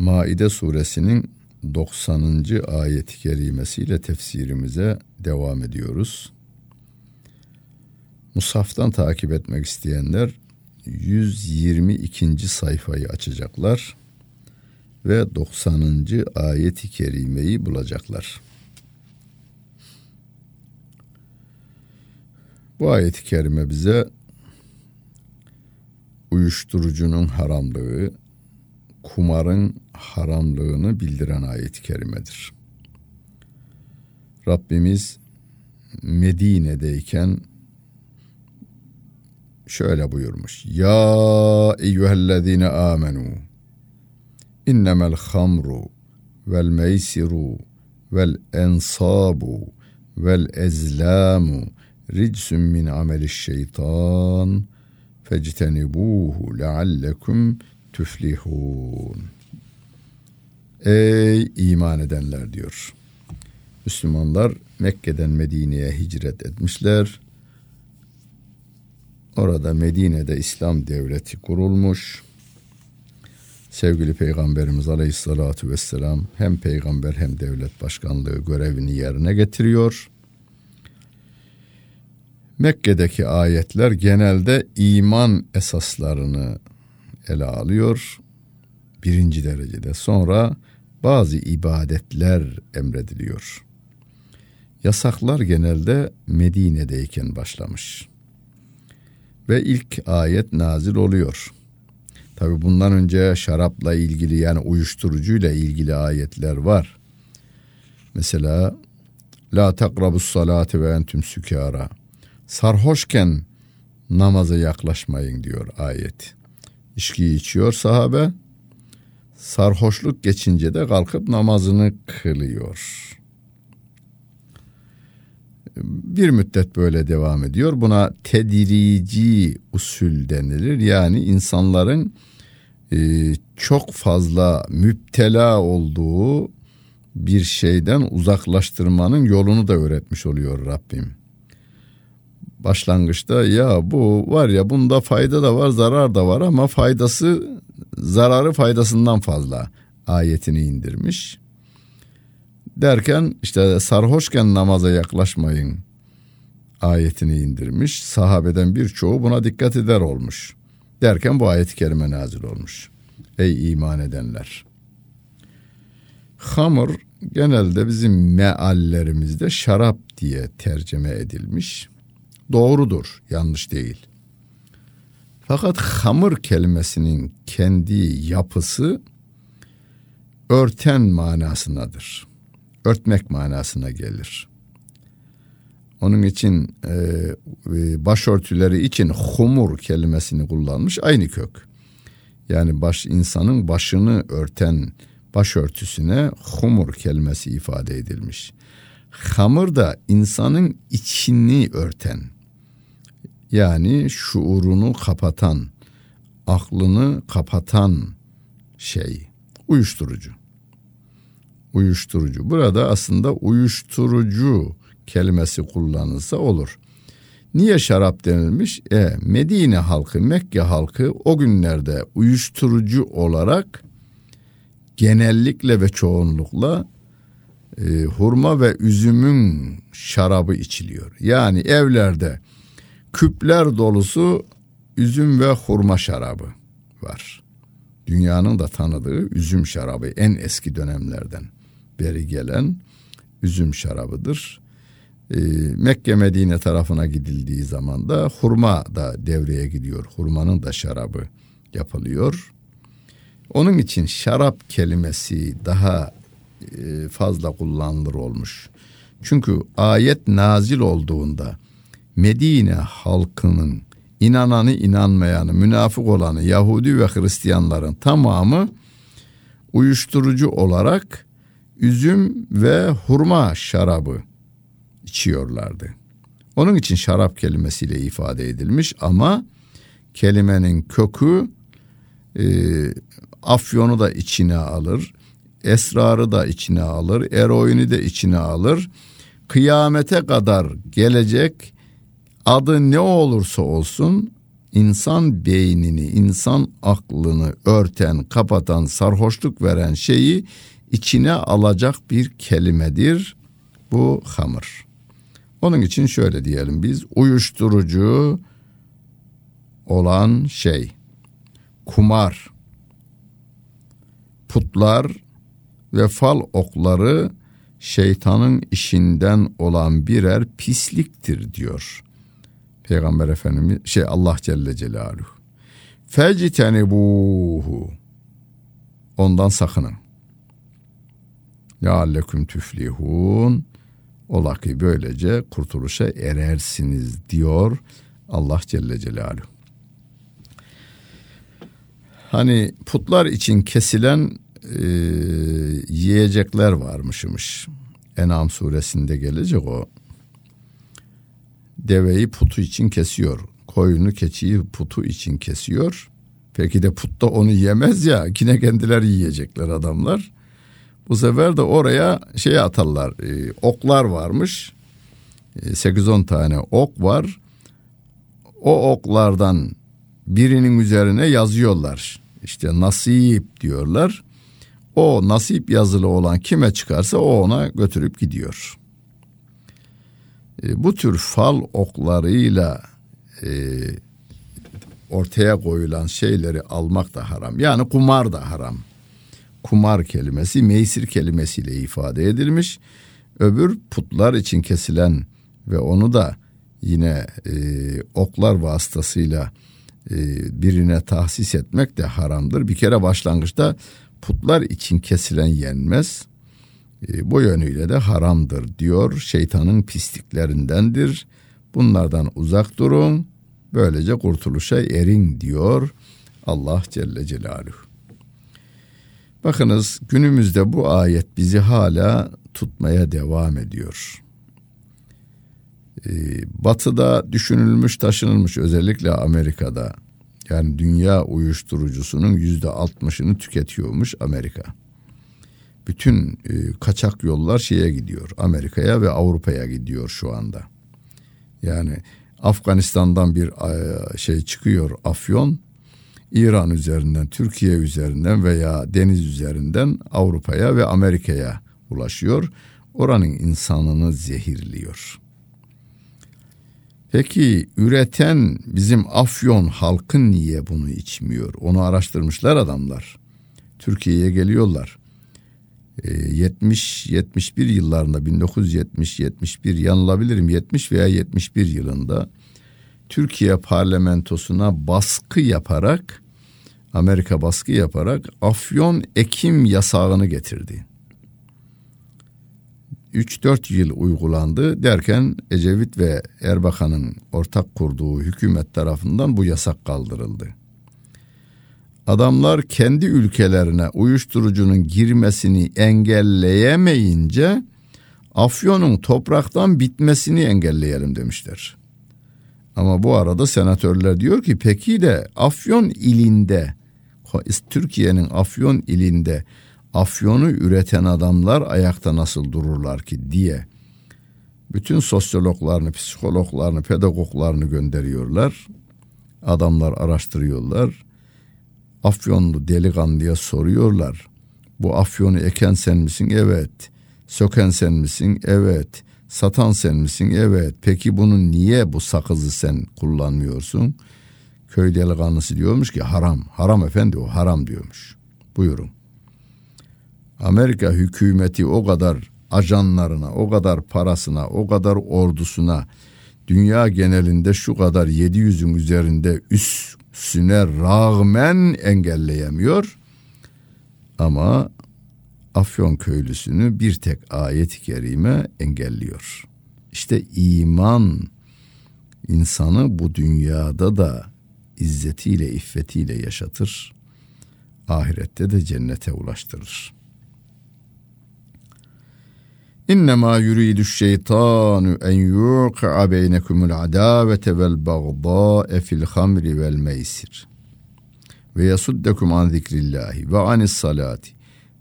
Maide suresinin 90. ayet-i kerimesiyle tefsirimize devam ediyoruz. Musaftan takip etmek isteyenler 122. sayfayı açacaklar ve 90. ayet-i kerimeyi bulacaklar. Bu ayet-i kerime bize uyuşturucunun haramlığı, kumarın haramlığını bildiren ayet-i kerimedir. Rabbimiz Medine'deyken şöyle buyurmuş. Ya eyyühellezine amenu innemel hamru vel meysiru vel ensabu vel ezlamu ricsun min ameli şeytan fectenibuhu leallekum tüflihun. Ey iman edenler diyor. Müslümanlar Mekke'den Medine'ye hicret etmişler. Orada Medine'de İslam devleti kurulmuş. Sevgili Peygamberimiz Aleyhisselatü Vesselam hem peygamber hem devlet başkanlığı görevini yerine getiriyor. Mekke'deki ayetler genelde iman esaslarını ele alıyor. Birinci derecede. Sonra bazı ibadetler emrediliyor. Yasaklar genelde Medine'deyken başlamış. Ve ilk ayet nazil oluyor. Tabi bundan önce şarapla ilgili yani uyuşturucuyla ilgili ayetler var. Mesela La takrabus salati ve entüm sükara. Sarhoşken namaza yaklaşmayın diyor ayet. İçki içiyor sahabe. Sarhoşluk geçince de kalkıp namazını kılıyor. Bir müddet böyle devam ediyor. Buna tedirici usul denilir. Yani insanların e, çok fazla müptela olduğu bir şeyden uzaklaştırmanın yolunu da öğretmiş oluyor Rabbim. Başlangıçta ya bu var ya bunda fayda da var zarar da var ama faydası zararı faydasından fazla ayetini indirmiş. Derken işte sarhoşken namaza yaklaşmayın ayetini indirmiş. Sahabeden birçoğu buna dikkat eder olmuş. Derken bu ayet-i kerime nazil olmuş. Ey iman edenler. Hamur genelde bizim meallerimizde şarap diye tercüme edilmiş. Doğrudur, yanlış değil. Fakat hamur kelimesinin kendi yapısı örten manasındadır. Örtmek manasına gelir. Onun için e, e, başörtüleri için humur kelimesini kullanmış aynı kök. Yani baş insanın başını örten başörtüsüne humur kelimesi ifade edilmiş. Hamur da insanın içini örten yani şuurunu kapatan, aklını kapatan şey uyuşturucu. Uyuşturucu. Burada aslında uyuşturucu kelimesi kullanılsa olur. Niye şarap denilmiş? E, Medine halkı, Mekke halkı o günlerde uyuşturucu olarak genellikle ve çoğunlukla e, hurma ve üzümün şarabı içiliyor. Yani evlerde küpler dolusu üzüm ve hurma şarabı var. Dünyanın da tanıdığı üzüm şarabı en eski dönemlerden beri gelen üzüm şarabıdır. Ee, Mekke Medine tarafına gidildiği zaman da hurma da devreye gidiyor. Hurmanın da şarabı yapılıyor. Onun için şarap kelimesi daha e, fazla kullanılır olmuş. Çünkü ayet nazil olduğunda Medine halkının inananı inanmayanı, münafık olanı, Yahudi ve Hristiyanların tamamı uyuşturucu olarak üzüm ve hurma şarabı içiyorlardı. Onun için şarap kelimesiyle ifade edilmiş ama kelimenin kökü e, afyonu da içine alır, esrarı da içine alır, eroini de içine alır. Kıyamete kadar gelecek adı ne olursa olsun insan beynini, insan aklını örten, kapatan, sarhoşluk veren şeyi içine alacak bir kelimedir bu hamur. Onun için şöyle diyelim biz uyuşturucu olan şey kumar putlar ve fal okları şeytanın işinden olan birer pisliktir diyor. Peygamber Efendimiz şey Allah Celle Celaluhu. Fectenebuhu. Ondan sakının. Leallekum tüflihun. Ola ki böylece kurtuluşa erersiniz diyor Allah Celle Celaluhu. Hani putlar için kesilen e, yiyecekler varmışmış. Enam suresinde gelecek o. Deveyi putu için kesiyor. Koyunu keçiyi putu için kesiyor. Peki de put da onu yemez ya. Yine kendileri yiyecekler adamlar. Bu sefer de oraya şey atarlar. E, oklar varmış. E, 8-10 tane ok var. O oklardan birinin üzerine yazıyorlar. İşte nasip diyorlar. O nasip yazılı olan kime çıkarsa o ona götürüp gidiyor. E, bu tür fal oklarıyla e, ortaya koyulan şeyleri almak da haram. Yani kumar da haram. Kumar kelimesi meysir kelimesiyle ifade edilmiş. Öbür putlar için kesilen ve onu da yine e, oklar vasıtasıyla e, birine tahsis etmek de haramdır. Bir kere başlangıçta putlar için kesilen yenmez. E, bu yönüyle de haramdır diyor. Şeytanın pisliklerindendir. Bunlardan uzak durun. Böylece kurtuluşa erin diyor Allah Celle Celaluhu. Bakınız günümüzde bu ayet bizi hala tutmaya devam ediyor. Ee, batı'da düşünülmüş taşınılmış özellikle Amerika'da yani dünya uyuşturucusunun yüzde altmışını tüketiyormuş Amerika. Bütün e, kaçak yollar şeye gidiyor Amerika'ya ve Avrupa'ya gidiyor şu anda. Yani Afganistan'dan bir e, şey çıkıyor afyon İran üzerinden, Türkiye üzerinden veya deniz üzerinden Avrupa'ya ve Amerika'ya ulaşıyor. Oranın insanını zehirliyor. Peki üreten bizim Afyon halkı niye bunu içmiyor? Onu araştırmışlar adamlar. Türkiye'ye geliyorlar. 70 71 yıllarında 1970 71 yanılabilirim 70 veya 71 yılında Türkiye parlamentosuna baskı yaparak Amerika baskı yaparak afyon ekim yasağını getirdi. 3-4 yıl uygulandı derken Ecevit ve Erbakan'ın ortak kurduğu hükümet tarafından bu yasak kaldırıldı. Adamlar kendi ülkelerine uyuşturucunun girmesini engelleyemeyince Afyon'un topraktan bitmesini engelleyelim demişler. Ama bu arada senatörler diyor ki peki de Afyon ilinde Türkiye'nin Afyon ilinde afyonu üreten adamlar ayakta nasıl dururlar ki diye bütün sosyologlarını, psikologlarını, pedagoglarını gönderiyorlar. Adamlar araştırıyorlar. Afyonlu delikanlıya soruyorlar. Bu afyonu eken sen misin? Evet. Söken sen misin? Evet. Satan sen misin? Evet. Peki bunu niye bu sakızı sen kullanmıyorsun? Köy delikanlısı diyormuş ki haram. Haram efendi o haram diyormuş. Buyurun. Amerika hükümeti o kadar ajanlarına, o kadar parasına, o kadar ordusuna dünya genelinde şu kadar 700'ün üzerinde üstüne rağmen engelleyemiyor. Ama Afyon köylüsünü bir tek ayet-i kerime engelliyor. İşte iman insanı bu dünyada da izzetiyle, iffetiyle yaşatır ahirette de cennete ulaştırır. İnnemâ yuridu şeytanu en yuqi'a beynekumul adavete vel bagdâe fil hamri vel meysir ve yasuddekum an zikrillahi ve anis salati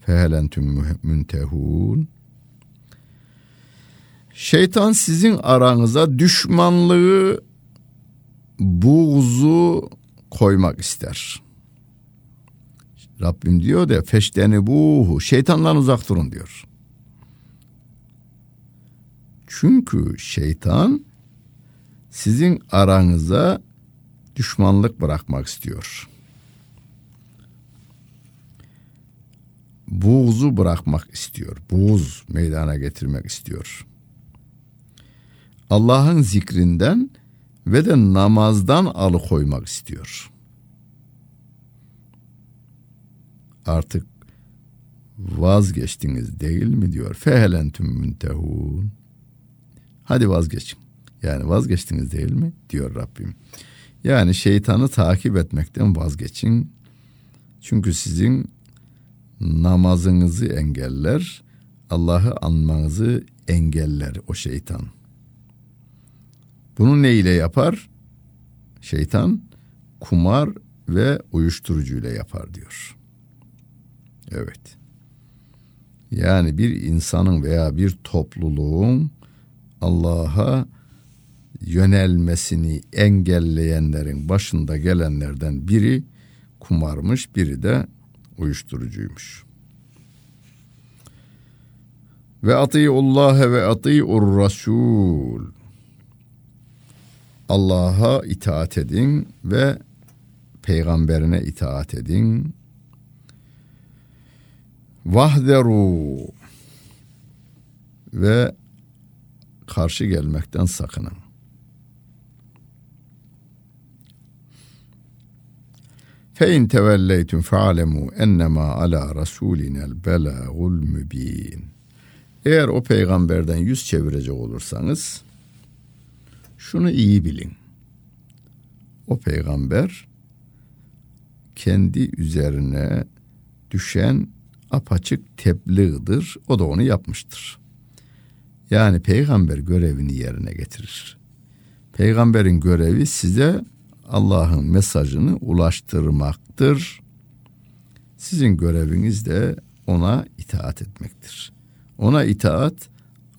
fehelentum müntehun Şeytan sizin aranıza düşmanlığı, buğzu koymak ister. Rabbim diyor da feşteni buhu şeytandan uzak durun diyor. Çünkü şeytan sizin aranıza düşmanlık bırakmak istiyor. Buğzu bırakmak istiyor. Buğz meydana getirmek istiyor. Allah'ın zikrinden ve de namazdan alıkoymak istiyor. Artık vazgeçtiniz değil mi diyor. Fehelentüm müntehun. Hadi vazgeçin. Yani vazgeçtiniz değil mi? diyor Rabbim. Yani şeytanı takip etmekten vazgeçin. Çünkü sizin namazınızı engeller, Allah'ı anmanızı engeller o şeytan. Bunu ne ile yapar? Şeytan kumar ve uyuşturucu ile yapar diyor. Evet. Yani bir insanın veya bir topluluğun Allah'a yönelmesini engelleyenlerin başında gelenlerden biri kumarmış, biri de uyuşturucuymuş. Ve atiullaha ve atiur rasul. Allah'a itaat edin ve peygamberine itaat edin. Vahderu ve karşı gelmekten sakının. Fe in tevelleytum fa'lemu ennema ala rasulinel belagul mübin. Eğer o peygamberden yüz çevirecek olursanız şunu iyi bilin. O peygamber kendi üzerine düşen apaçık tebliğdir. O da onu yapmıştır. Yani peygamber görevini yerine getirir. Peygamberin görevi size Allah'ın mesajını ulaştırmaktır. Sizin göreviniz de ona itaat etmektir. Ona itaat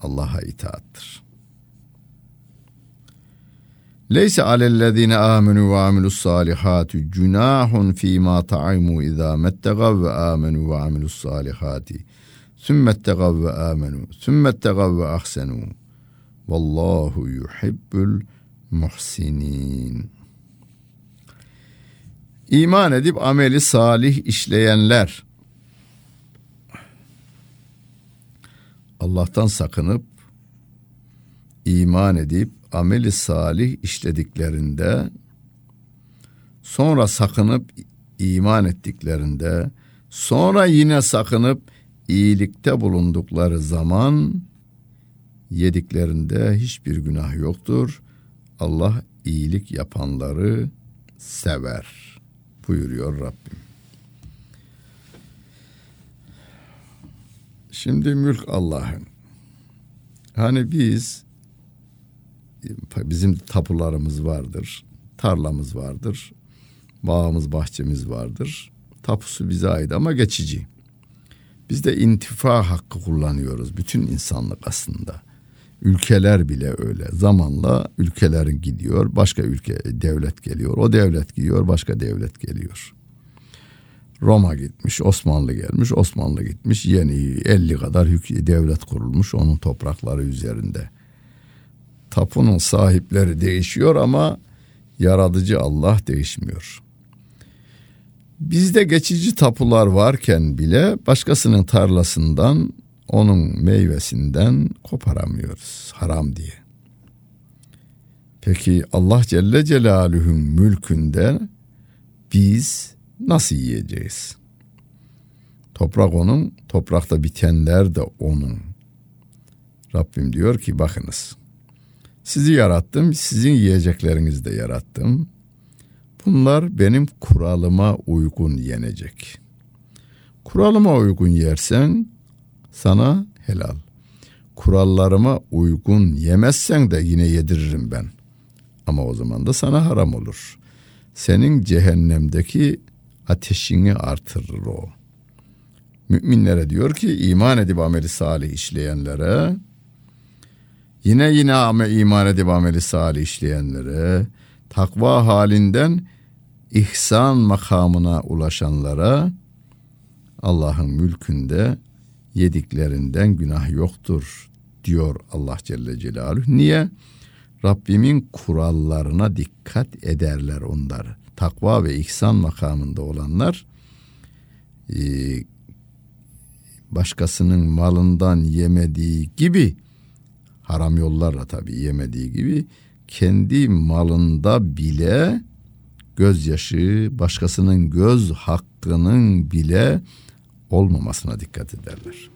Allah'a itaattır. Leyse alellezine amenu ve amilus salihati cunahun fîmâ ta'aymu izâ mettegav ve amenu ve amilus salihati sümmettegav ve amenu. Sümmettegav ve ahsenu. Vallahu yuhibbul muhsinin. İman edip ameli salih işleyenler. Allah'tan sakınıp iman edip ameli salih işlediklerinde sonra sakınıp iman ettiklerinde sonra yine sakınıp iyilikte bulundukları zaman yediklerinde hiçbir günah yoktur. Allah iyilik yapanları sever buyuruyor Rabbim. Şimdi mülk Allah'ın. Hani biz bizim tapularımız vardır, tarlamız vardır, bağımız, bahçemiz vardır. Tapusu bize ait ama geçici. Biz de intifa hakkı kullanıyoruz. Bütün insanlık aslında. Ülkeler bile öyle. Zamanla ülkelerin gidiyor, başka ülke devlet geliyor. O devlet gidiyor, başka devlet geliyor. Roma gitmiş, Osmanlı gelmiş, Osmanlı gitmiş. Yeni 50 kadar devlet kurulmuş onun toprakları üzerinde. Tapunun sahipleri değişiyor ama yaratıcı Allah değişmiyor. Bizde geçici tapular varken bile başkasının tarlasından onun meyvesinden koparamıyoruz haram diye. Peki Allah Celle Celaluhu'nun mülkünde biz nasıl yiyeceğiz? Toprak onun, toprakta bitenler de onun. Rabbim diyor ki bakınız. Sizi yarattım, sizin yiyeceklerinizi de yarattım. Bunlar benim kuralıma uygun yenecek. Kuralıma uygun yersen sana helal. Kurallarıma uygun yemezsen de yine yediririm ben. Ama o zaman da sana haram olur. Senin cehennemdeki ateşini artırır o. Müminlere diyor ki iman edip ameli salih işleyenlere yine yine iman edip ameli salih işleyenlere takva halinden ihsan makamına ulaşanlara Allah'ın mülkünde yediklerinden günah yoktur diyor Allah Celle Celaluhu. Niye? Rabbimin kurallarına dikkat ederler onlar. Takva ve ihsan makamında olanlar e, başkasının malından yemediği gibi haram yollarla tabii yemediği gibi kendi malında bile gözyaşı, başkasının göz hakkının bile olmamasına dikkat ederler.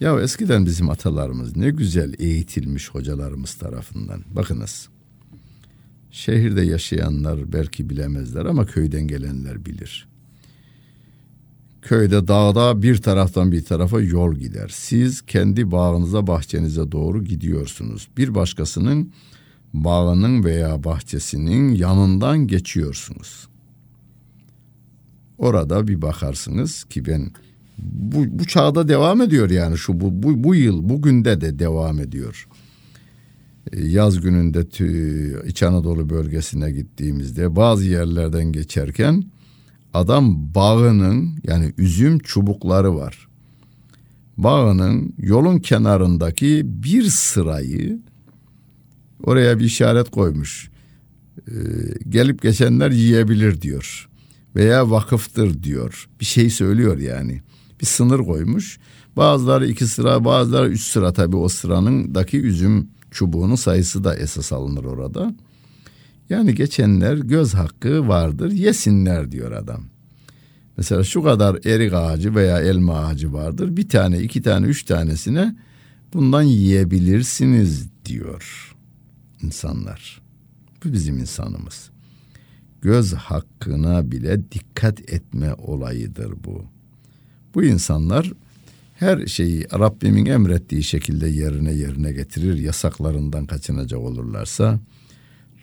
Ya eskiden bizim atalarımız ne güzel eğitilmiş hocalarımız tarafından. Bakınız. Şehirde yaşayanlar belki bilemezler ama köyden gelenler bilir. Köyde dağda bir taraftan bir tarafa yol gider. Siz kendi bağınıza bahçenize doğru gidiyorsunuz. Bir başkasının bağının veya bahçesinin yanından geçiyorsunuz. Orada bir bakarsınız ki ben bu, bu çağda devam ediyor yani şu bu, bu, bu yıl bugünde de devam ediyor. E, yaz gününde tü, İç Anadolu bölgesine gittiğimizde bazı yerlerden geçerken adam bağının yani üzüm çubukları var. Bağının yolun kenarındaki bir sırayı oraya bir işaret koymuş. Ee, gelip geçenler yiyebilir diyor. Veya vakıftır diyor. Bir şey söylüyor yani bir sınır koymuş. Bazıları iki sıra bazıları üç sıra tabii o sıranındaki üzüm çubuğunun sayısı da esas alınır orada. Yani geçenler göz hakkı vardır yesinler diyor adam. Mesela şu kadar erik ağacı veya elma ağacı vardır. Bir tane, iki tane, üç tanesine bundan yiyebilirsiniz diyor insanlar. Bu bizim insanımız. Göz hakkına bile dikkat etme olayıdır bu. Bu insanlar her şeyi Rabbimin emrettiği şekilde yerine yerine getirir. Yasaklarından kaçınacak olurlarsa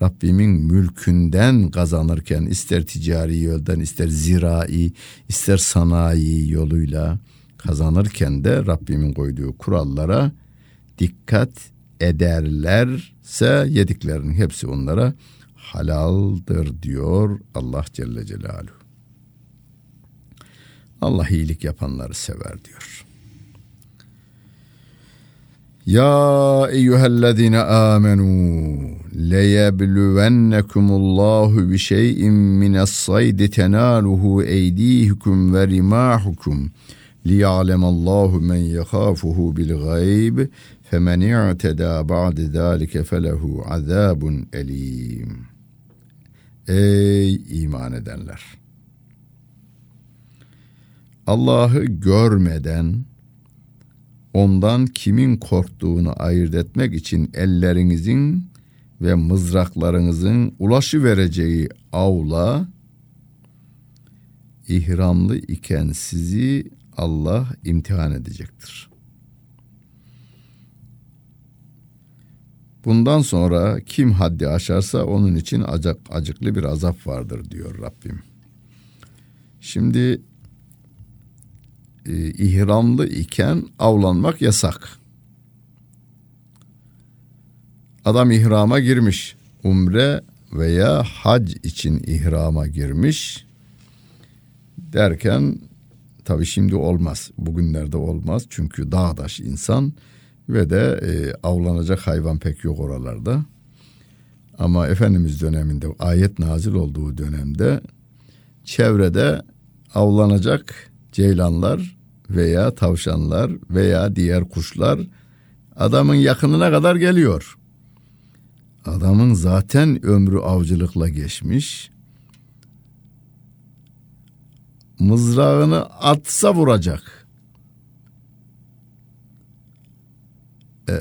Rabbimin mülkünden kazanırken ister ticari yoldan ister zirai ister sanayi yoluyla kazanırken de Rabbimin koyduğu kurallara dikkat ederlerse yediklerinin hepsi onlara halaldır diyor Allah Celle Celaluhu. Allah iyilik yapanları sever diyor. Ya eyyühellezine amenu leyebluvennekumullahu bi şey'in mines saydi tenaluhu eydihukum ve rimahukum liya'lemallahu men yekhafuhu bil gayb femen i'teda ba'de zalike felehu azabun elim. Ey iman edenler! Allah'ı görmeden ondan kimin korktuğunu ayırt etmek için ellerinizin ve mızraklarınızın ulaşı vereceği avla ihramlı iken sizi Allah imtihan edecektir. Bundan sonra kim haddi aşarsa onun için acık, acıklı bir azap vardır diyor Rabbim. Şimdi e, ihramlı iken avlanmak yasak. Adam ihrama girmiş. Umre veya hac için ihrama girmiş. Derken tabi şimdi olmaz. Bugünlerde olmaz. Çünkü dağdaş insan ve de e, avlanacak hayvan pek yok oralarda. Ama Efendimiz döneminde ayet nazil olduğu dönemde çevrede avlanacak ceylanlar veya tavşanlar veya diğer kuşlar adamın yakınına kadar geliyor. Adamın zaten ömrü avcılıkla geçmiş. Mızrağını atsa vuracak. E,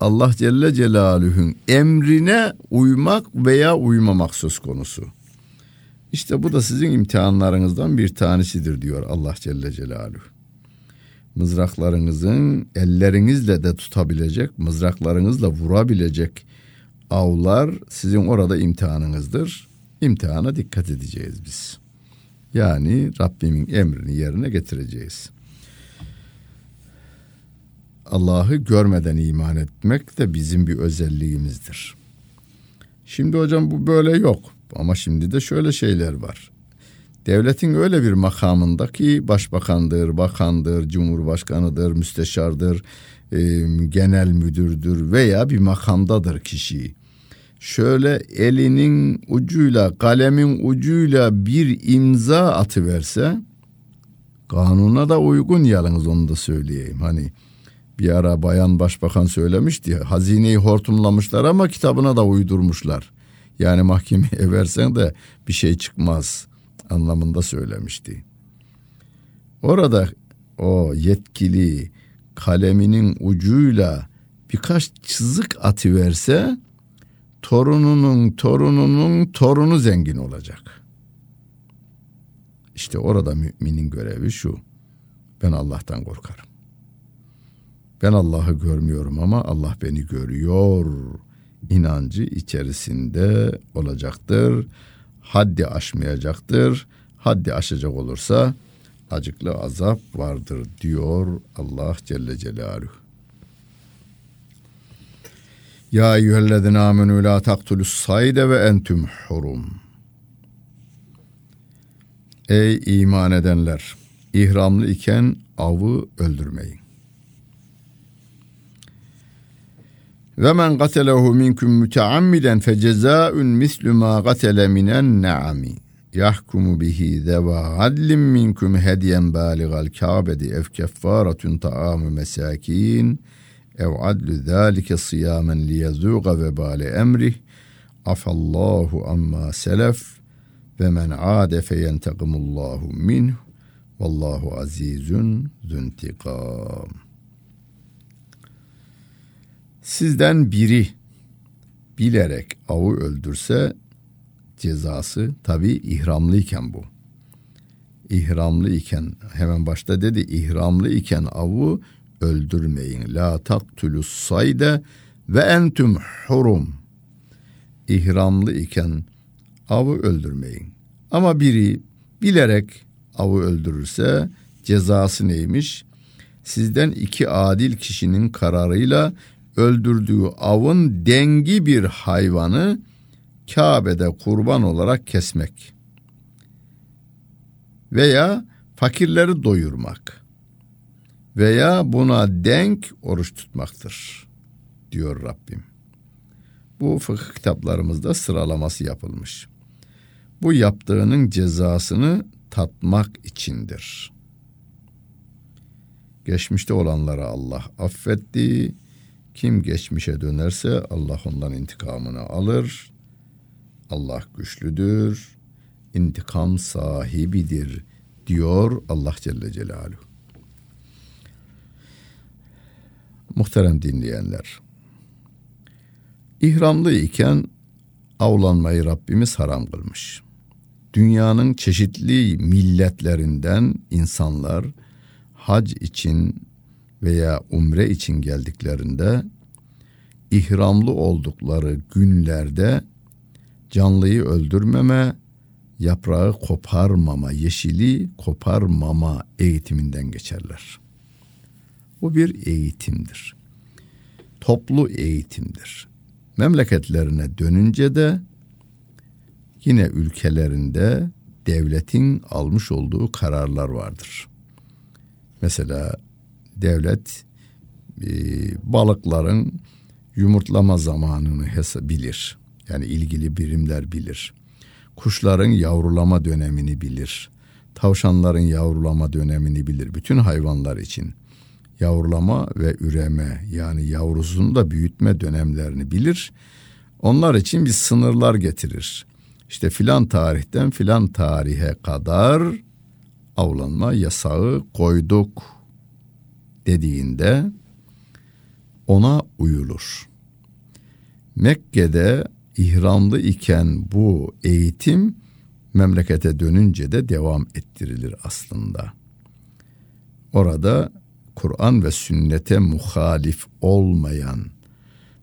Allah Celle Celaluhu'nun emrine uymak veya uymamak söz konusu. İşte bu da sizin imtihanlarınızdan bir tanesidir diyor Allah Celle Celaluhu. mızraklarınızın ellerinizle de tutabilecek, mızraklarınızla vurabilecek avlar sizin orada imtihanınızdır. İmtihana dikkat edeceğiz biz. Yani Rabbimin emrini yerine getireceğiz. Allah'ı görmeden iman etmek de bizim bir özelliğimizdir. Şimdi hocam bu böyle yok ama şimdi de şöyle şeyler var. Devletin öyle bir makamında ki başbakandır, bakandır, cumhurbaşkanıdır, müsteşardır, e, genel müdürdür veya bir makamdadır kişi. Şöyle elinin ucuyla, kalemin ucuyla bir imza atıverse, kanuna da uygun yalnız onu da söyleyeyim. Hani bir ara bayan başbakan söylemişti. Hazineyi hortumlamışlar ama kitabına da uydurmuşlar. Yani mahkemeye versen de bir şey çıkmaz anlamında söylemişti. Orada o yetkili kaleminin ucuyla birkaç çizik atıverse torununun torununun torunu zengin olacak. İşte orada müminin görevi şu. Ben Allah'tan korkarım. Ben Allah'ı görmüyorum ama Allah beni görüyor inancı içerisinde olacaktır. Haddi aşmayacaktır. Haddi aşacak olursa acıklı azap vardır diyor Allah Celle Celaluhu. Ya eyyühellezine amenü la taktulus sayde ve entüm hurum. Ey iman edenler! ihramlı iken avı öldürmeyin. ومن قتله منكم متعمدا فجزاء مثل ما قتل من النعم. يحكم به ذوى عدل منكم هديا بالغ الكعبة أو كفارة طعام مساكين أو عدل ذلك صياما ليذوق وبال أمره. عفى الله عما سلف ومن عاد فينتقم الله منه. والله عزيز ذو انتقام. Sizden biri bilerek avı öldürse cezası tabi ihramlı iken bu. İhramlı iken hemen başta dedi ihramlı iken avı öldürmeyin. La taktulus sayde ve entüm hurum. İhramlı iken avı öldürmeyin. Ama biri bilerek avı öldürürse cezası neymiş? Sizden iki adil kişinin kararıyla öldürdüğü avın dengi bir hayvanı Kabe'de kurban olarak kesmek veya fakirleri doyurmak veya buna denk oruç tutmaktır diyor Rabbim. Bu fıkıh kitaplarımızda sıralaması yapılmış. Bu yaptığının cezasını tatmak içindir. Geçmişte olanlara Allah affetti. Kim geçmişe dönerse Allah ondan intikamını alır. Allah güçlüdür, intikam sahibidir diyor Allah Celle Celaluhu. Muhterem dinleyenler, ihramlı iken avlanmayı Rabbimiz haram kılmış. Dünyanın çeşitli milletlerinden insanlar hac için veya umre için geldiklerinde ihramlı oldukları günlerde canlıyı öldürmeme, yaprağı koparmama, yeşili koparmama eğitiminden geçerler. Bu bir eğitimdir. Toplu eğitimdir. Memleketlerine dönünce de yine ülkelerinde devletin almış olduğu kararlar vardır. Mesela devlet e, balıkların yumurtlama zamanını bilir. Yani ilgili birimler bilir. Kuşların yavrulama dönemini bilir. Tavşanların yavrulama dönemini bilir. Bütün hayvanlar için yavrulama ve üreme yani yavrusunu da büyütme dönemlerini bilir. Onlar için bir sınırlar getirir. İşte filan tarihten filan tarihe kadar avlanma yasağı koyduk dediğinde ona uyulur. Mekke'de ihramlı iken bu eğitim memlekete dönünce de devam ettirilir aslında. Orada Kur'an ve sünnete muhalif olmayan,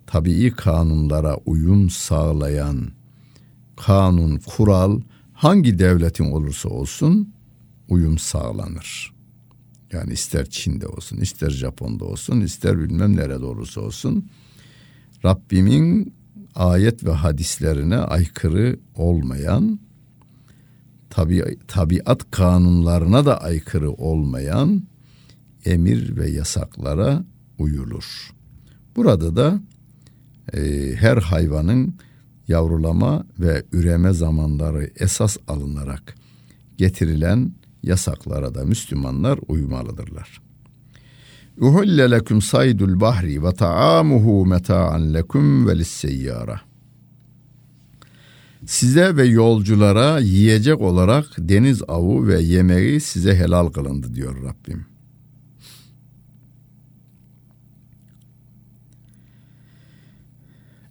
tabii kanunlara uyum sağlayan kanun, kural hangi devletin olursa olsun uyum sağlanır. Yani ister Çin'de olsun, ister Japon'da olsun, ister bilmem nerede olursa olsun Rabbimin ayet ve hadislerine aykırı olmayan, tabi, tabiat kanunlarına da aykırı olmayan emir ve yasaklara uyulur. Burada da e, her hayvanın yavrulama ve üreme zamanları esas alınarak getirilen yasaklara da Müslümanlar uymalıdırlar. Uhulle leküm saydul bahri ve ta'amuhu meta'an leküm ve lisseyyara. Size ve yolculara yiyecek olarak deniz avı ve yemeği size helal kılındı diyor Rabbim.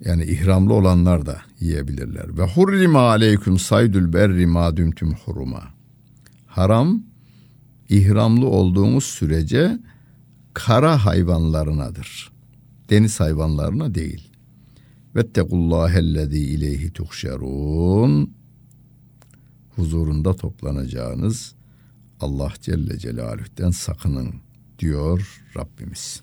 Yani ihramlı olanlar da yiyebilirler. Ve hurrime aleyküm saydul berri ma dumtum huruma. Haram ihramlı olduğumuz sürece kara hayvanlarınadır. Deniz hayvanlarına değil. Vettekullâhellezî ileyhi tuhşerûn. Huzurunda toplanacağınız Allah Celle Celaluh'ten sakının diyor Rabbimiz.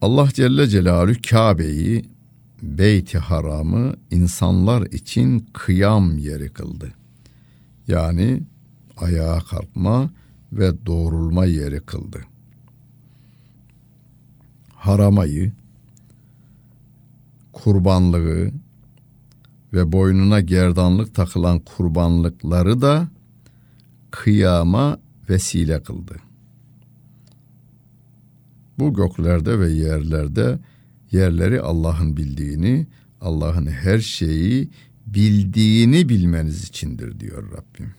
Allah Celle Celaluhu Kabe'yi Beyt-i Haram'ı insanlar için kıyam yeri kıldı. Yani ayağa kalkma ve doğrulma yeri kıldı. Haramayı, kurbanlığı ve boynuna gerdanlık takılan kurbanlıkları da kıyama vesile kıldı. Bu göklerde ve yerlerde yerleri Allah'ın bildiğini, Allah'ın her şeyi bildiğini bilmeniz içindir diyor Rabbim.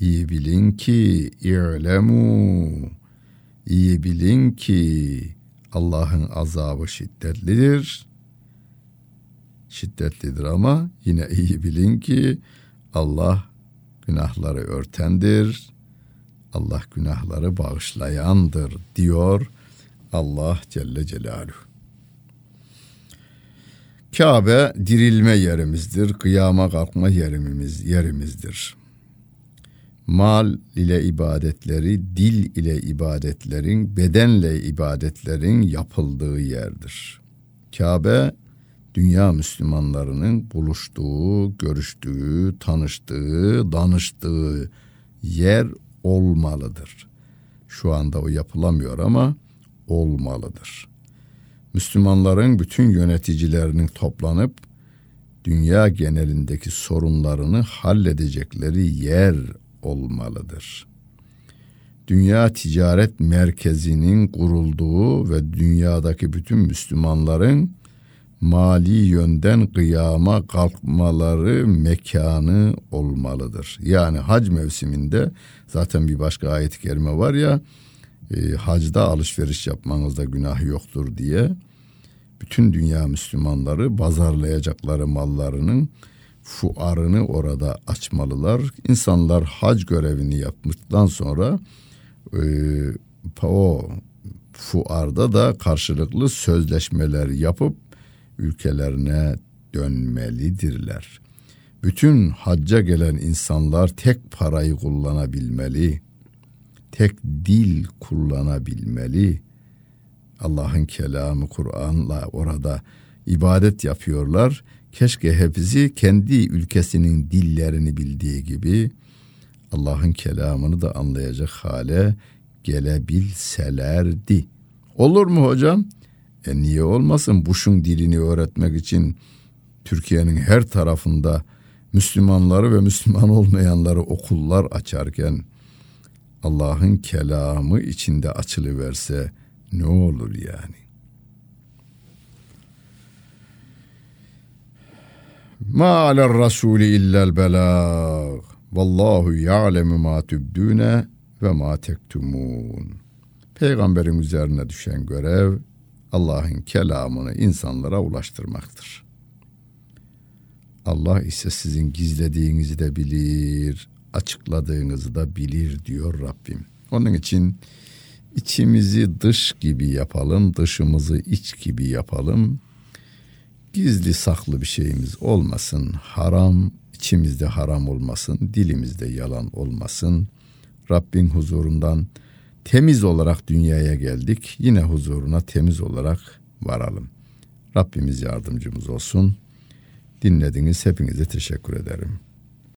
İyi bilin ki i'lemu iyi bilin ki Allah'ın azabı şiddetlidir. Şiddetlidir ama yine iyi bilin ki Allah günahları örtendir, Allah günahları bağışlayandır diyor Allah Celle Celaluhu. Kabe dirilme yerimizdir, kıyama kalkma yerimiz, yerimizdir. Mal ile ibadetleri, dil ile ibadetlerin, bedenle ibadetlerin yapıldığı yerdir. Kabe dünya Müslümanlarının buluştuğu, görüştüğü, tanıştığı, danıştığı yer olmalıdır. Şu anda o yapılamıyor ama olmalıdır. Müslümanların bütün yöneticilerinin toplanıp dünya genelindeki sorunlarını halledecekleri yer olmalıdır. Dünya ticaret merkezinin kurulduğu ve dünyadaki bütün Müslümanların mali yönden kıyama kalkmaları mekanı olmalıdır. Yani hac mevsiminde zaten bir başka ayet-i kerime var ya e, hacda alışveriş yapmanızda günah yoktur diye bütün dünya Müslümanları bazarlayacakları mallarının fuarını orada açmalılar. İnsanlar hac görevini yaptıktan sonra e, o fuarda da karşılıklı sözleşmeler yapıp ülkelerine dönmelidirler. Bütün hacca gelen insanlar tek parayı kullanabilmeli, tek dil kullanabilmeli. Allah'ın kelamı Kur'an'la orada ibadet yapıyorlar. Keşke hepsi kendi ülkesinin dillerini bildiği gibi Allah'ın kelamını da anlayacak hale gelebilselerdi. Olur mu hocam? E niye olmasın Bush'un dilini öğretmek için Türkiye'nin her tarafında Müslümanları ve Müslüman olmayanları okullar açarken Allah'ın kelamı içinde açılıverse ne olur yani? Ma aler rasuli illel belag. Vallahu ya'lemu ma tübdüne ve ma tektumun. Peygamberin üzerine düşen görev Allah'ın kelamını insanlara ulaştırmaktır. Allah ise sizin gizlediğinizi de bilir, açıkladığınızı da bilir diyor Rabbim. Onun için içimizi dış gibi yapalım, dışımızı iç gibi yapalım. Gizli saklı bir şeyimiz olmasın. Haram içimizde haram olmasın, dilimizde yalan olmasın. Rabbin huzurundan temiz olarak dünyaya geldik. Yine huzuruna temiz olarak varalım. Rabbimiz yardımcımız olsun. Dinlediniz hepinize teşekkür ederim.